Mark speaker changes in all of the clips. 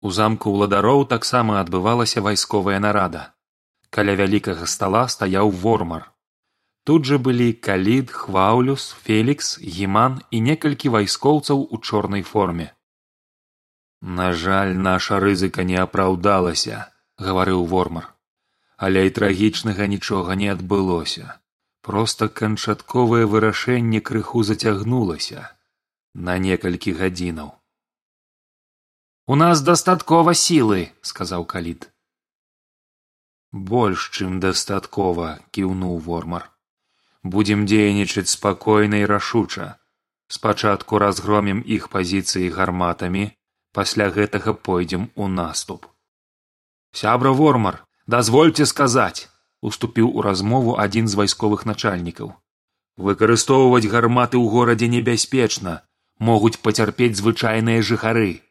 Speaker 1: У замку ўладароў таксама адбывалася вайсковая нарада. Каля вялікага стала стаяў вормар. Тут жа былі калід, хваўлюс, фелікс, гіман і некалькі вайскоўцаў у чорнай форме. На жаль, наша рызыка не апраўдалася, гаварыў вормар, але і трагічнага нічога не адбылося. Проста канчатковае вырашэнне крыху зацягнулася на некалькі гадзінаў.
Speaker 2: У нас дастаткова сілы, сказаў калід.
Speaker 1: Больш, чым дастаткова, кіўнуў вормар. Будзем дзейнічаць спакойна і рашуча. Спачатку разгромім іх пазіцыі гарматамі, пасля гэтага пойдзем у наступ.
Speaker 2: Сябра вормар, дазвольце сказаць, уступіў у размову адзін з вайсковых начальнікаў.
Speaker 1: Выкарыстоўваць гарматы ў горадзе небяспечна, могуць пацярпець звычайныя жыхары.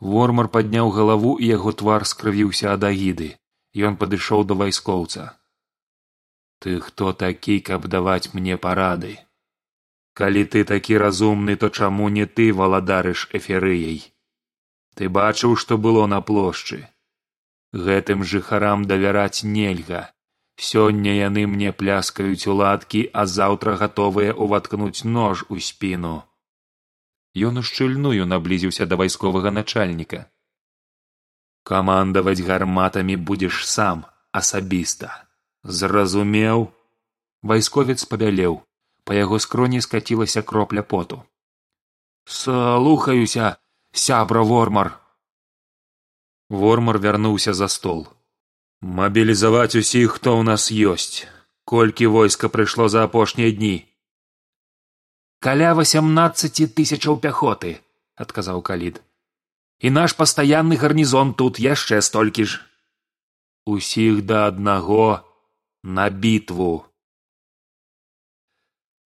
Speaker 1: Вормар падняў галаву і яго твар скрывіўся ад агіды. Ён падышоў да вайскоўца. Ты хто такі, каб даваць мне парады. Калі ты такі разумны, то чаму не ты валадарыш эферыяй. Ты бачыў, што было на плошчы. Гэтым жыхарам давяраць нельга. Сёння яны мне пляскаюць уладкі, а заўтра гатовыя ўваткнуць нож у спіну. Ён ушчыльную наблізіўся да вайсковага начальніка. Камандаваць гарматамі будзеш сам асабіста. Зразумеў. Вайсковец пабялеў, па яго скроні скацілася кропля поту.
Speaker 2: Слухаюся, сябра вормар.
Speaker 1: Вормар вярнуўся за стол. Мабілізаваць усіх, хто ў нас ёсць. Колькі войска прыйшло за апошнія дні
Speaker 2: каля восемнадцаці тысячаў пяхоты адказаў калід. І наш пастаянны гарнізон тут яшчэ столькі ж.
Speaker 1: Усіх да аднаго на бітву.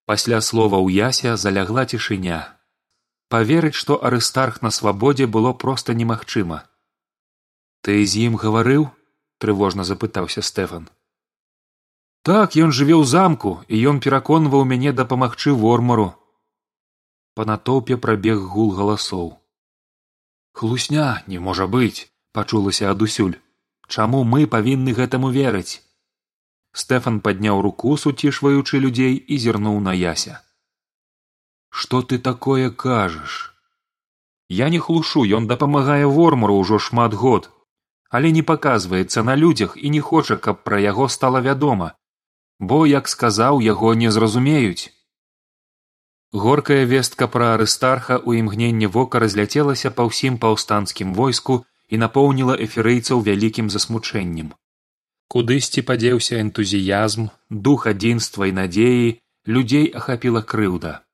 Speaker 1: Пасля слова ў ясе залягла цішыня. Паверыць што арыстарх на свабодзе было проста немагчыма ты з ім гаварыў трывожна запытаўся стэфан так ён жыве ў замку і ён пераконваў мяне дапамагчы вормару па натоўпе прабег гул галасоў. Хлусня не можа быць пачулася адусюль. Чаму мы павінны гэтаму верыць? Стэфан падняў руку суцішваючы людзей і зірнуў на яся. Што ты такое кажаш? Я не хлушу ён дапамагае вормуру ўжо шмат год але не паказваецца на людзях і не хоча каб пра яго стала вядома бо як сказаў яго не зразумеюць Горкая вестка пра арыстарха ў імгненне вока разляцелася па ўсім паўстанцкім войску і напоўніла эферыйцаў вялікім засмучэннем. Кудысьці падзеўся энтузіязм, дух адзінства і надзеі людзей ахапіла крыўда.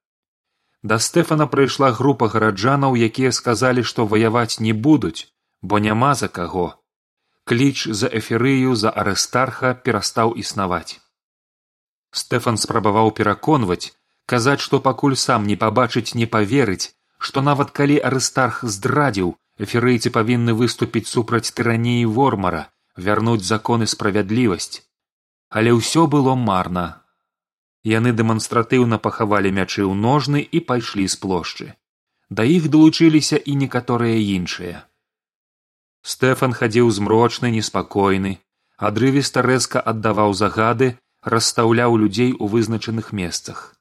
Speaker 1: Да стэфана прыйшла група гараджанаў, якія сказалі, што ваяваць не будуць, бо няма за каго. Кліч за эферыю за арыстарха перастаў існаваць. Стэфан спрабаваў пераконваць, казаць што пакуль сам не пабачыць не паверыць што нават калі арыстарх здрадзіў эферыйцы павінны выступіць супраць тыраніі вормара вярнуць законы справядлівасць. Але ўсё было марна. Яны дэманстратыўна пахавалі мячы ў ножны і пайшлі з плошчы. Да іх далучыліся і некаторыя іншыя. Стэфан хадзіў змрочны неспакойны адрывіста рэзка аддаваў загады расстаўляў людзей у вызначаных месцах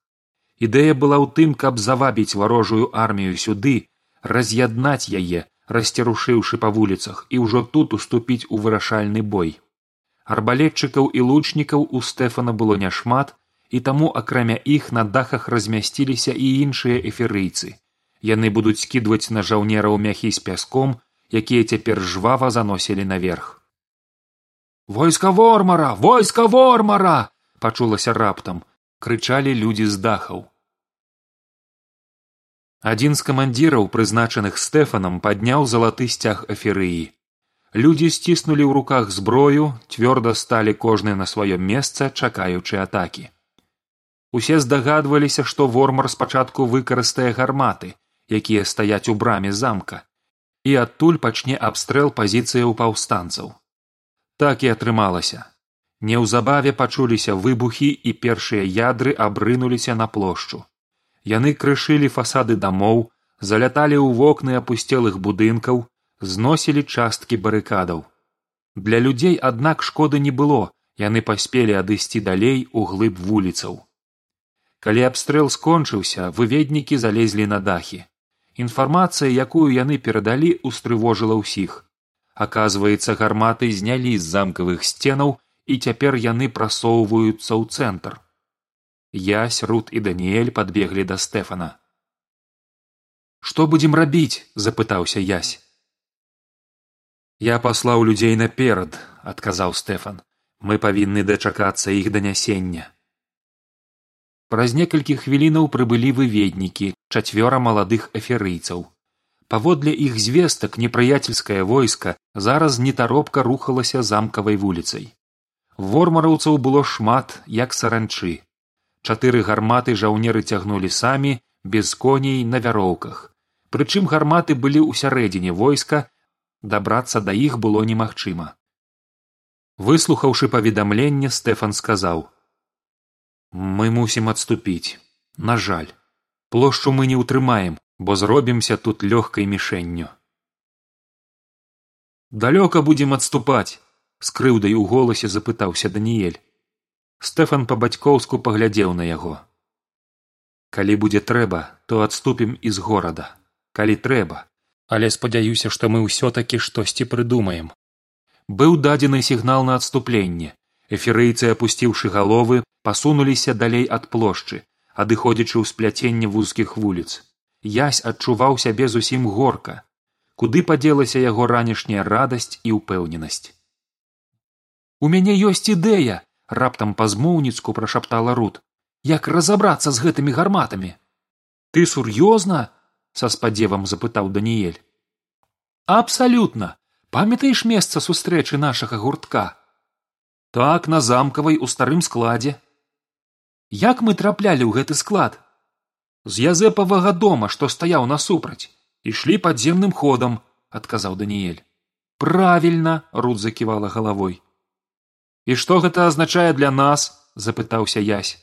Speaker 1: ідэя была ў тым каб завабіць варожую армію сюды раз'яднаць яе расцярушыўшы па вуліцах і ўжо тут уступіць у вырашальны бой. Арбалетчыкаў і лучнікаў у стэфана было няшмат і таму акрамя іх на дахах размясціліся і іншыя эферыйцы яны будуць скідваць на жаўнераў мяхі з пяском якія цяпер жвава заносілі наверх.
Speaker 2: Войска вормара! Войска вормара
Speaker 1: пачулася раптам. Крычалі людзі з дахаў адзін з камандзіраў прызначаных стэфанам падняў залаты сцяг аферыі людзі сціснулі ў руках зброю цвёрда сталі кожны на сваё месца чакаючы атакі. Усе здагадваліся што вормар спачатку выкарыстае гарматы якія стаяць у браме замка і адтуль пачне абстрэл пазіцыяў паўстанцаў. Так і атрымалася. Неўзабаве пачуліся выбухі і першыя ядры абрынуліся на плошчу. Яны крышылі фасады дамоў, заляталі ў вокны апусцелых будынкаў, зносілі часткі барыкадаў. Для людзей аднак шкоды не было яны паспелі адысці далей у глыб вуліцаў. Калі абстрэл скончыўся выведнікі залезлі на дахі. Інфармацыя якую яны перадалі устрывожыла ўсіх. Аказваецца гарматы знялі з замкавых сценаў і цяпер яны прасоўваюцца ў цэнтр ясь рут і даніэль подбеглі да стэфана што будзем рабіць запытаўся ясь. Я паслаў людзей наперад адказаў стэфан мы павінны дачакацца іх данясення праз некалькі хвілінаў прыбылі выведнікі чацвёра маладых эферыйцаў паводле іх звестак непрыяцельскае войска зараз нетаропка рухалася замкавай вуліцай. Вормараўцаў было шмат як саранчы чатыры гарматы жаўнеры цягнулі самі без коней на вяроўках. Прычым гарматы былі ў сярэдзіне войска дабрацца да іх было немагчыма. Выслухаўшы паведамленне стэфан сказаў мы мусім адступіць. На жаль. Плошчу мы не ўтрымаем бо зробімся тут лёгкай мішэнню далёка будзем адступаць з крыўдай у голасе запытаўся даніэль стэфан па бацькоўску паглядзеў на яго. Калі будзе трэба то адступім і з горада. Калі трэба. Але спадзяюся што мы ўсё такі штосьці прыдумаем быў дадзены сігнал на адступленне. Эферыйцы апусціўшы галовы пасунуліся далей ад плошчы адыходзячы ў спляценне вузкіх вуліц. Язь адчуваў сябе зусім горка. Куды падзелася яго ранішняя радасць і ўпэўненасць? У мяне ёсць ідэя раптам па змоўніцку прашаптала рут. Як разабрацца з гэтымі гарматамі? Ты сур'ёзна са спадзевам запытаў даніэль. Абсалютна! Памятаеш месца сустрэчы нашага гуртка? Так на замкавай у старым складзе як мы траплялі ў гэты склад? З язэпавага дома што стаяў насупраць ішлі падземным ходам адказаў даніэль. Правільна руд заківала галавой і што гэта азначае для нас запытаўся язь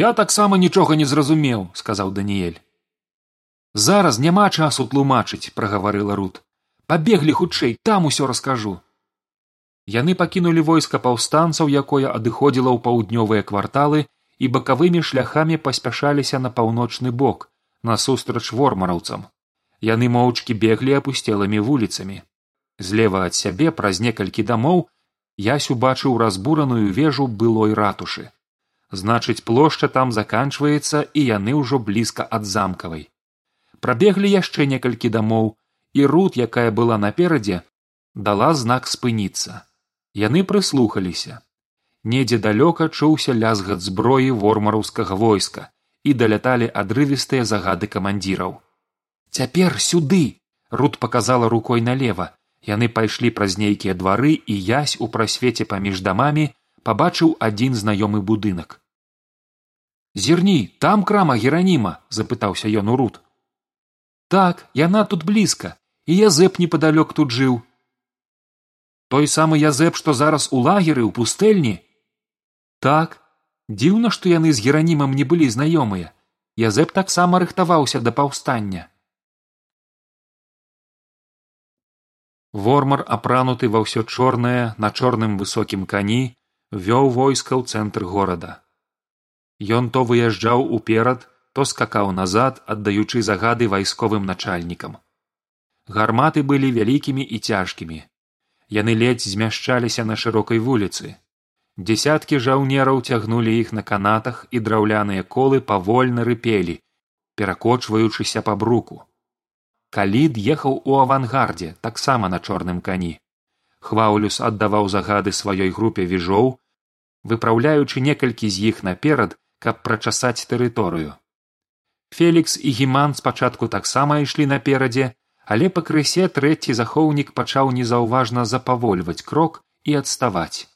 Speaker 1: я таксама нічога не зразумеў сказаў даніэль. Зараз няма часу тлумачыць прагаварыла рут. Пабеглі хутчэй там усё раскажу яны пакінулі войска паўстанцаў якое адыходзіла ў паўднёвыя кварталы і бакавымі шляхамі паспяшаліся на паўночны бок насустрач вормараўцам. Яны моўчкі беглі апусцелымі вуліцамі. Злева ад сябе праз некалькі дамоў ясь убачыў разбураную вежу былой ратушы. Значыць плошча там заканчваецца і яны ўжо блізка ад замкавай. Прабеглі яшчэ некалькі дамоў і рут якая была наперадзе дала знак спыніцца. Яны прыслухаліся. Недзе далёка чуўся лязгат зброі вормараўскага войска і даляталі адрывістыя загады камандзіраў. Цяпер сюды рут показала рукой налево яны пайшлі праз нейкія двары і язь у прасвеце паміж дамамі пабачыў адзін знаёмы будынак. Зірні там крама гераніма запытаўся ён у рут. Так яна тут блізка і язэп непадалёк тут жыў той самы язэп што зараз у лагеры ў пустэльні? Так дзіўна што яны з геранімам не былі знаёмыя. Язэп таксама рыхтаваўся да паўстання вормар апрануты ва ўсё чорнае на чорным высокім кані вёў войска ў цэнтр горада. Ён то выязджаў уперад то скакаў назад аддаючы загады вайсковым начальнікам. Гарматы былі вялікімі і цяжкімі. Яны ледзь змяшчаліся на шырокай вуліцы. Дзесяткі жаўнераў цягнулі іх на канатах і драўляныя колы павольна рыпелі перакочваючыся па бруку калід ехаў у авангардзе таксама на чорным кані. Хваўлюс аддаваў загады сваёй групе віжоў выпраўляючы некалькі з іх наперад каб прачасаць тэрыторыю. Фелікс і гіман спачатку таксама ішлі наперадзе але пакрысе трэці захоўнік пачаў незаўважна запавольваць крок і адставаць.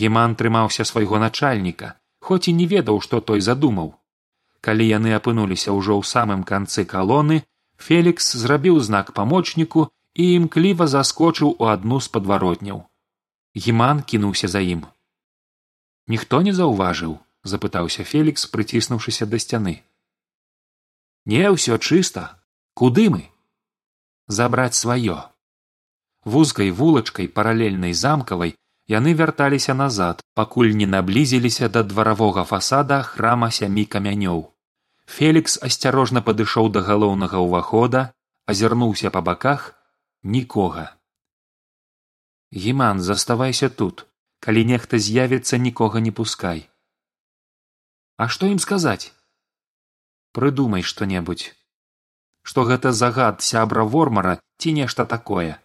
Speaker 1: Гіман трымаўся свайго начальніка хоць і не ведаў што той задумаў. Калі яны апынуліся ўжо ў самым канцы калоны фелікс зрабіў знак памочніку і імкліва заскочыў у адну з падваротняў. Гіман кінуўся за ім. Ніхто не заўважыў запытаўся фелікс прыціснуўшыся да сцяны. Не ўсё чыста. Куды мы? Забраць сваё вузкай вулачкай паралельнай замкавай яны вярталіся назад пакуль не наблізіліся да дваравога фасада храма сямі камянёў фелікс асцярожна падышоў да галоўнага ўвахода азірнуўся па баках нікога. Гіман заставайся тут. Калі нехта з'явіцца нікога не пускай а што ім сказаць? Прыдумай што небудзь што гэта загад сябра вормара ці нешта такое.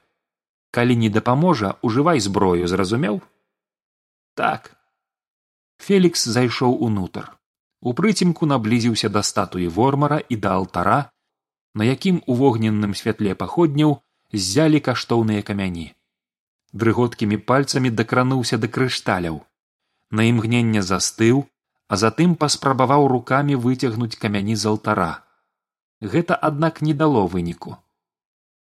Speaker 1: Калі не дапаможа ужывай зброю зразумеў? Так фелікс зайшоў унутр у прыцемку наблізіўся да статуі вормара і да алтара на якім у вогненным святле паходняў ззялі каштоўныя камяні. Дрыготкімі пальцамі дакрануўся да крышталяў. На імгненне застыў а затым паспрабаваў рукамі выцягнуць камяні з алтара. Гэта аднак не дало выніку.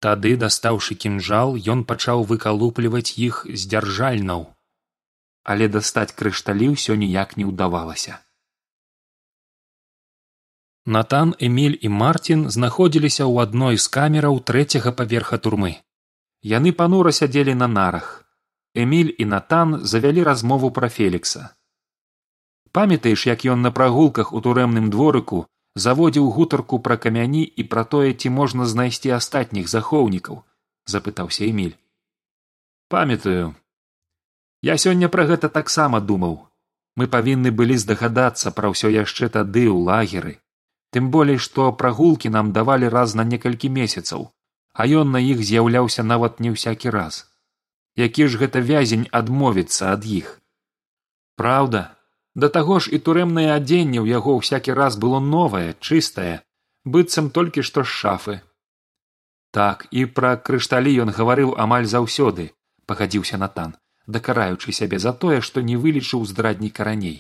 Speaker 1: Тады дастаўшы кінжал ён пачаў выкалупліваць іх з дзяржальнаў. Але дастаць крышталі ўсё ніяк не ўдавалася натан эміль і марцін знаходзіліся ў адной з камераў трэцяга паверха турмы. Яны панура сядзелі на нарах. Эміль і натан завялі размову пра фелікса. Памятаеш як ён на прагулках у турэмным дворыку заводзіў гутарку пра камяні і пра тое ці можна знайсці астатніх захоўнікаў запытаўся эмиль памятаю. Я сёння пра гэта таксама думаў. Мы павінны былі здагадацца пра ўсё яшчэ тады ў лагеры тым болей што прагулкі нам давалі раз на некалькі месяцаў а ён на іх з'яўляўся нават не ўсякі раз. Які ж гэта вязень адмовіцца ад іх? Праўда да таго ж і турэмнае адзенне ў яго ўсякі раз было новае чыстае быццам толькі што з шафы. Так і пра крышталі ён гаварыў амаль заўсёды пагадзіўся натан дакараючы сябе за тое што не вылічыў здрадніка раней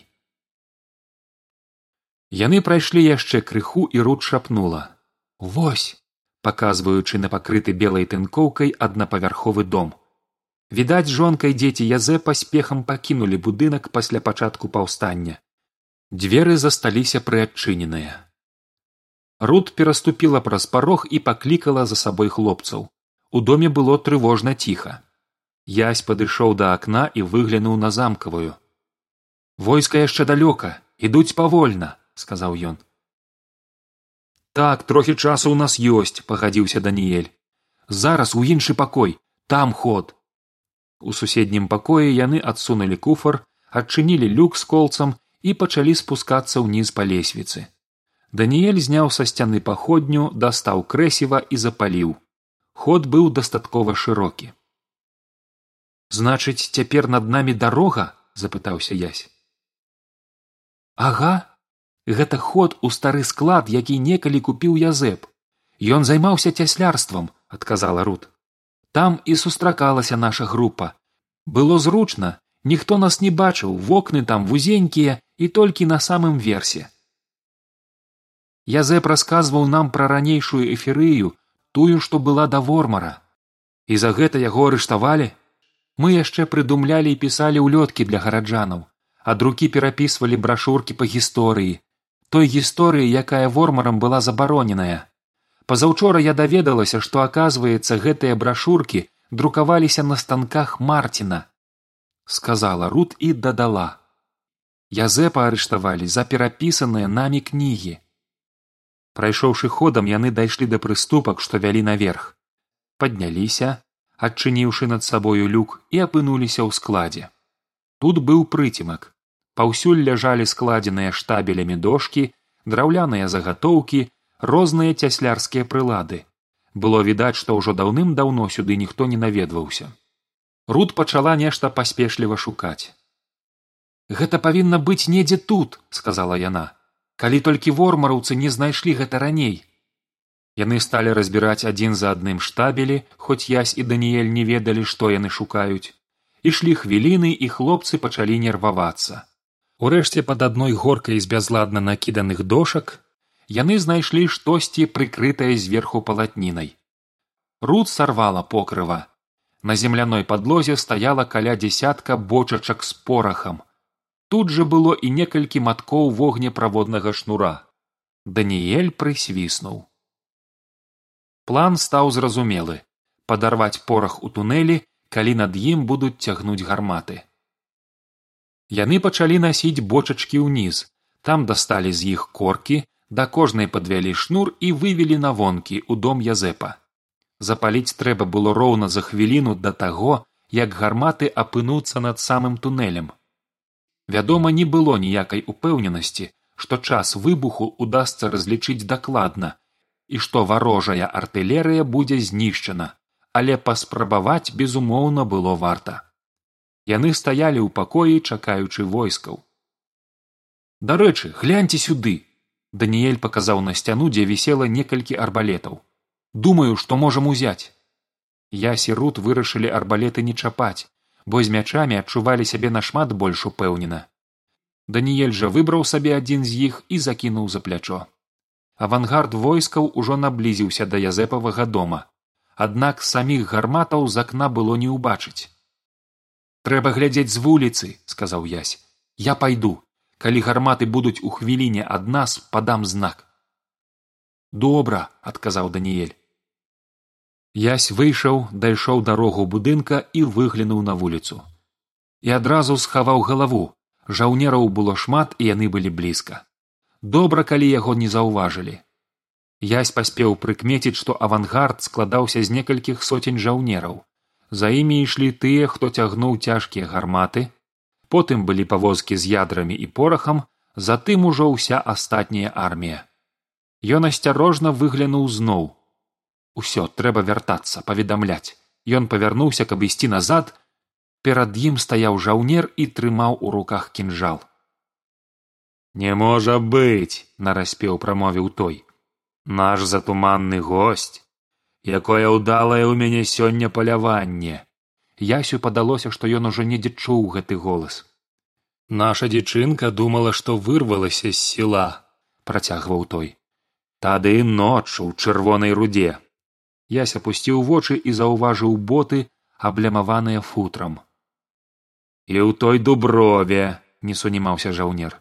Speaker 1: яны прайшлі яшчэ крыху і руд шапнула. Вось паказваючы на пакрыты белай тынкоўкай аднапавярховы дом. Відаць жонка і дзеці язэ паспехам пакінулі будынак пасля пачатку паўстання. Дзверы засталіся прыадчыненыя руд пераступіла праз парог і паклікала за сабой хлопцаў. У доме было трывожна ціха. Язь падышоў да акна і выглянуў на замкавую войска яшчэ далёка ідуць павольна сказаў ён. Так трохі часу ў нас ёсць пагадзіўся даніэль. Зараз у іншы пакой там ход. У суседнім пакоі яны адсунулі куфар адчынілі люк з колцам і пачалі спускацца ўніз па лесвіцы. Даніэль зняў са сцяны паходню дастаў крэсіва і запаліў. Ход быў дастаткова шырокі. Значыць цяпер над намі дарога запытаўся язь ага гэта ход у стары склад які некалі купіў язэп. Ён займаўся цяслярствам адказала рут. Там і сустракалася наша група. Было зручна ніхто нас не бачыў вокны там вузенькія і толькі на самым версе. Язэп расказваў нам пра ранейшую эферыю тую што была да вормара. І за гэта яго арыштавалі. Мы яшчэ прыдумлялі і пісалі ўлёткі для гараджанаў. Ад рукі перапісвалі брашуркі па гісторыі той гісторыі якая вормарам была забароненая. Пазаўчора я даведалася што аказваецца гэтыя брашуркі друкаваліся на станках марціна сказала рут і дадала. Язэпа арыштавалі за перапісаныя намі кнігі. Прайшоўшы ходам яны дайшлі да прыступак што вялі наверх. Падняліся адчыніўшы над сабою люк і апынуліся ў складзе. Тут быў прыцемак паўсюль ляжалі складзеныя штабелямі дошкі драўляныя загатоўкі розныя цяслярскія прылады. Было відаць што ўжо даўным даўно сюды ніхто не наведваўся. Руд пачала нешта паспешліва шукаць. Гэта павінна быць недзе тут сказала яна. Калі толькі вормараўцы не знайшлі гэта раней яны сталі разбіраць адзін за адным штабелі хоць язь і даніэль не ведалі што яны шукаюць. Ішлі хвіліны і хлопцы пачалі нервавацца урэшце пад адной горкай з бязладна накіданых дошак яны знайшлі штосьці прыкрытае зверху палатнінай. Руд сарвала покрыва. На земляной падлозе стаяла каля дзясятка бочачак з порахам. Тут жа было і некалькі маткоў вогнеправоднага шнура. Даніэль прысвіснуў. План стаў зразумелы. Падарваць порах у тунэлі калі над ім будуць цягнуць гарматы яны пачалі насіць бочачкі ўніз. Там дасталі з іх коркі да кожнай падвялі шнур і вывелі на вонкі ў дом язэпа. Запаліць трэба было роўна за хвіліну да таго як гарматы апынуцца над самым тунэлем. Вядома не было ніякай упэўненасці што час выбуху удасца разлічыць дакладна і што варожая артылерыя будзе знішчана але паспрабаваць безумоўна было варта яны стаялі ў пакоі чакаючы войскаў. Дарэчы гляньце сюды даніэль паказаў на сцяну дзе вісела некалькі арбалетаў. Думаю што можам узяць я сірут вырашылі арбалеты не чапаць бо з мячамі адчувалі сябе нашмат больш упэўнена. Даніэль жа выбраў сабе адзін з іх і закінуў за плячо. Авангард войскаў ужо наблізіўся да язэпавага дома. Аднак саміх гарматаў з акна было не ўбачыць трэба глядзець з вуліцы сказаў язь я пайду. Калі гарматы будуць у хвіліне ад нас падам знак. Добра адказаў даніэль. Язь выйшаў дайшоў дарогу будынка і выглянуў на вуліцу. І адразу схаваў галаву. Жаўнераў было шмат і яны былі блізка. Добра калі яго не заўважылі. Язь паспеў прыкмеціць, што авангард складаўся з некалькіх соцень жаўнераў. За імі ішлі тыя, хто цягнуў цяжкія гарматы, потым былі павозкі з ядрамі і порахам, затым ужо ўся астатняя армія. Ён асцярожна выглянуў зноў. Усё трэба вяртацца, паведамляць. Ён павярнуўся, каб ісці назад, перад ім стаяў жаўнер і трымаў у руках кінжал. Не можа быць, нараспеў прамовіў той наш затуманны госць якое ўдалае ў мяне сёння паляванне. Ясю падалося што ён ужо недзе чуў гэты голас. Наша дзічынка думала што вырвалася з села працягваў той. Тады ноччу ў чырвонай рудзе ясь апусціў вочы і заўважыў боты аблямаваныя футрам. І ў той дуброве не сунімаўся жаўнер.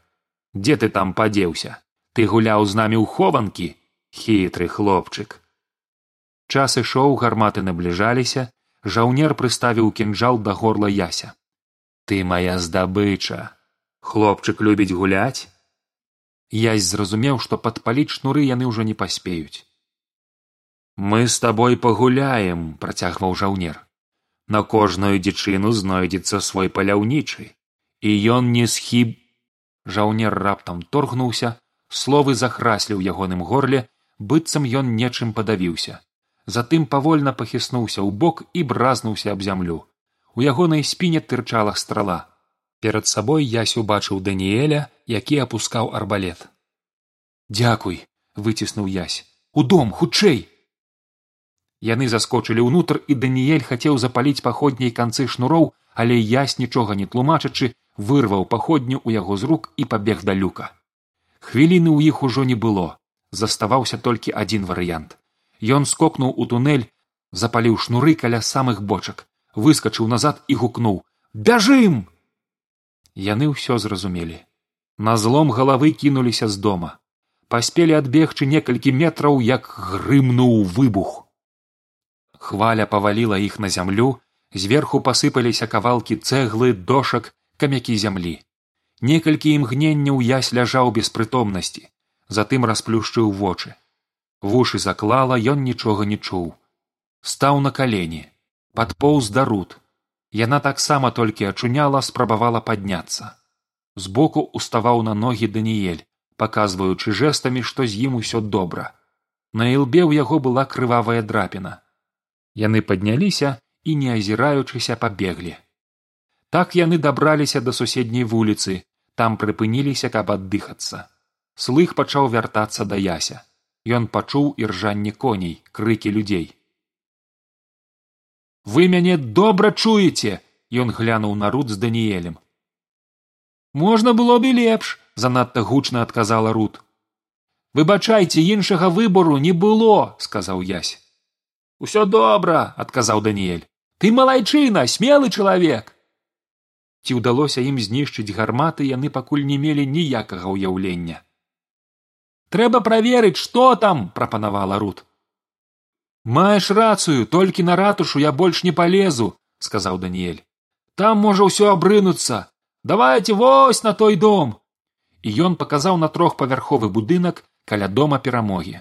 Speaker 1: Дзе ты там падзеўся? Ты гуляў з намі ў хованкі? Хітры хлопчык час ішоў гарматы набліжаліся жаўнер прыставіў кінжал да горла яся. Ты моя здабыча! Хлопчык любіць гуляць? Язь зразумеў што падпаліць шнуры яны ўжо не паспеюць. Мы з табой пагуляем працягваў жаўнер. На кожную дзічыну знойдзецца свой паляўнічы і ён не схіб жаўнер раптам торгнуўся словы захраслі ў ягоным горле быццам ён нечым падавіўся затым павольна пахіснуўся ў бок і бразнуўся аб зямлю. У ягонай спіне тырчала страла. Перад сабой ясь убачыў даніэля які апускаў арбалет. Дзякуй выціснуў язь у дом хутчэй! Яны заскочылі ўнутр і даніэль хацеў запаліць паходняй канцы шнуроў але ясь нічога не тлумачачы вырваў паходню ў яго з рук і пабег да люка. Хвіліны ў іх ужо не было. Заставаўся толькі адзін варыянт ён скокнуў у тунэль запаліў шнуры каля самых бочак выскачыў назад і гукнуў бяжым! Яны ўсё зразумелі. На злом галавы кінуліся з дома. Паспелі адбегчы некалькі метраў як грымнуў выбух. Хваля паваліла іх на зямлю зверху пасыпаліся кавалкі цэглы дошак камякі зямлі. Некалькі імгненняў ясь ляжаў без прытомнасці затым расплюшчыў вочы вушы заклала ён нічога не чуў. Стаў на калені падпоўз да руд яна таксама толькі ачуняла спрабавала падняцца. Збоку уставаў на ногі даніель паказваючы жэстамі што з ім усё добра. На ілбе ў яго была крывавая драпіна. Яны падняліся і не азіраючыся пабеглі. Так яны дабраліся да суседняй вуліцы. Там прыпыніліся каб аддыхацца. Слых пачаў вяртацца да яся ён пачуў іржанне коней крыкі людзей. Вы мяне добра чуеце ён глянуў на рут з даніелем можна было б і лепш занадта гучна адказала рут. Выбачайце іншага выбору не было сказаў ясь. Усё добра адказаў даніэль. Ты малайчына смелы чалавек! Ці ўдалося ім знішчыць гарматы яны пакуль не мелі ніякага ўяўлення трэба праверыць што там прапанавала рут. Маеш рацыю толькі на ратушу я больш не полезу сказаў даніэль там можа ўсё абрынуцца давайте вось на той дом і ён паказаў на трохпавярховы будынак каля дома перамогі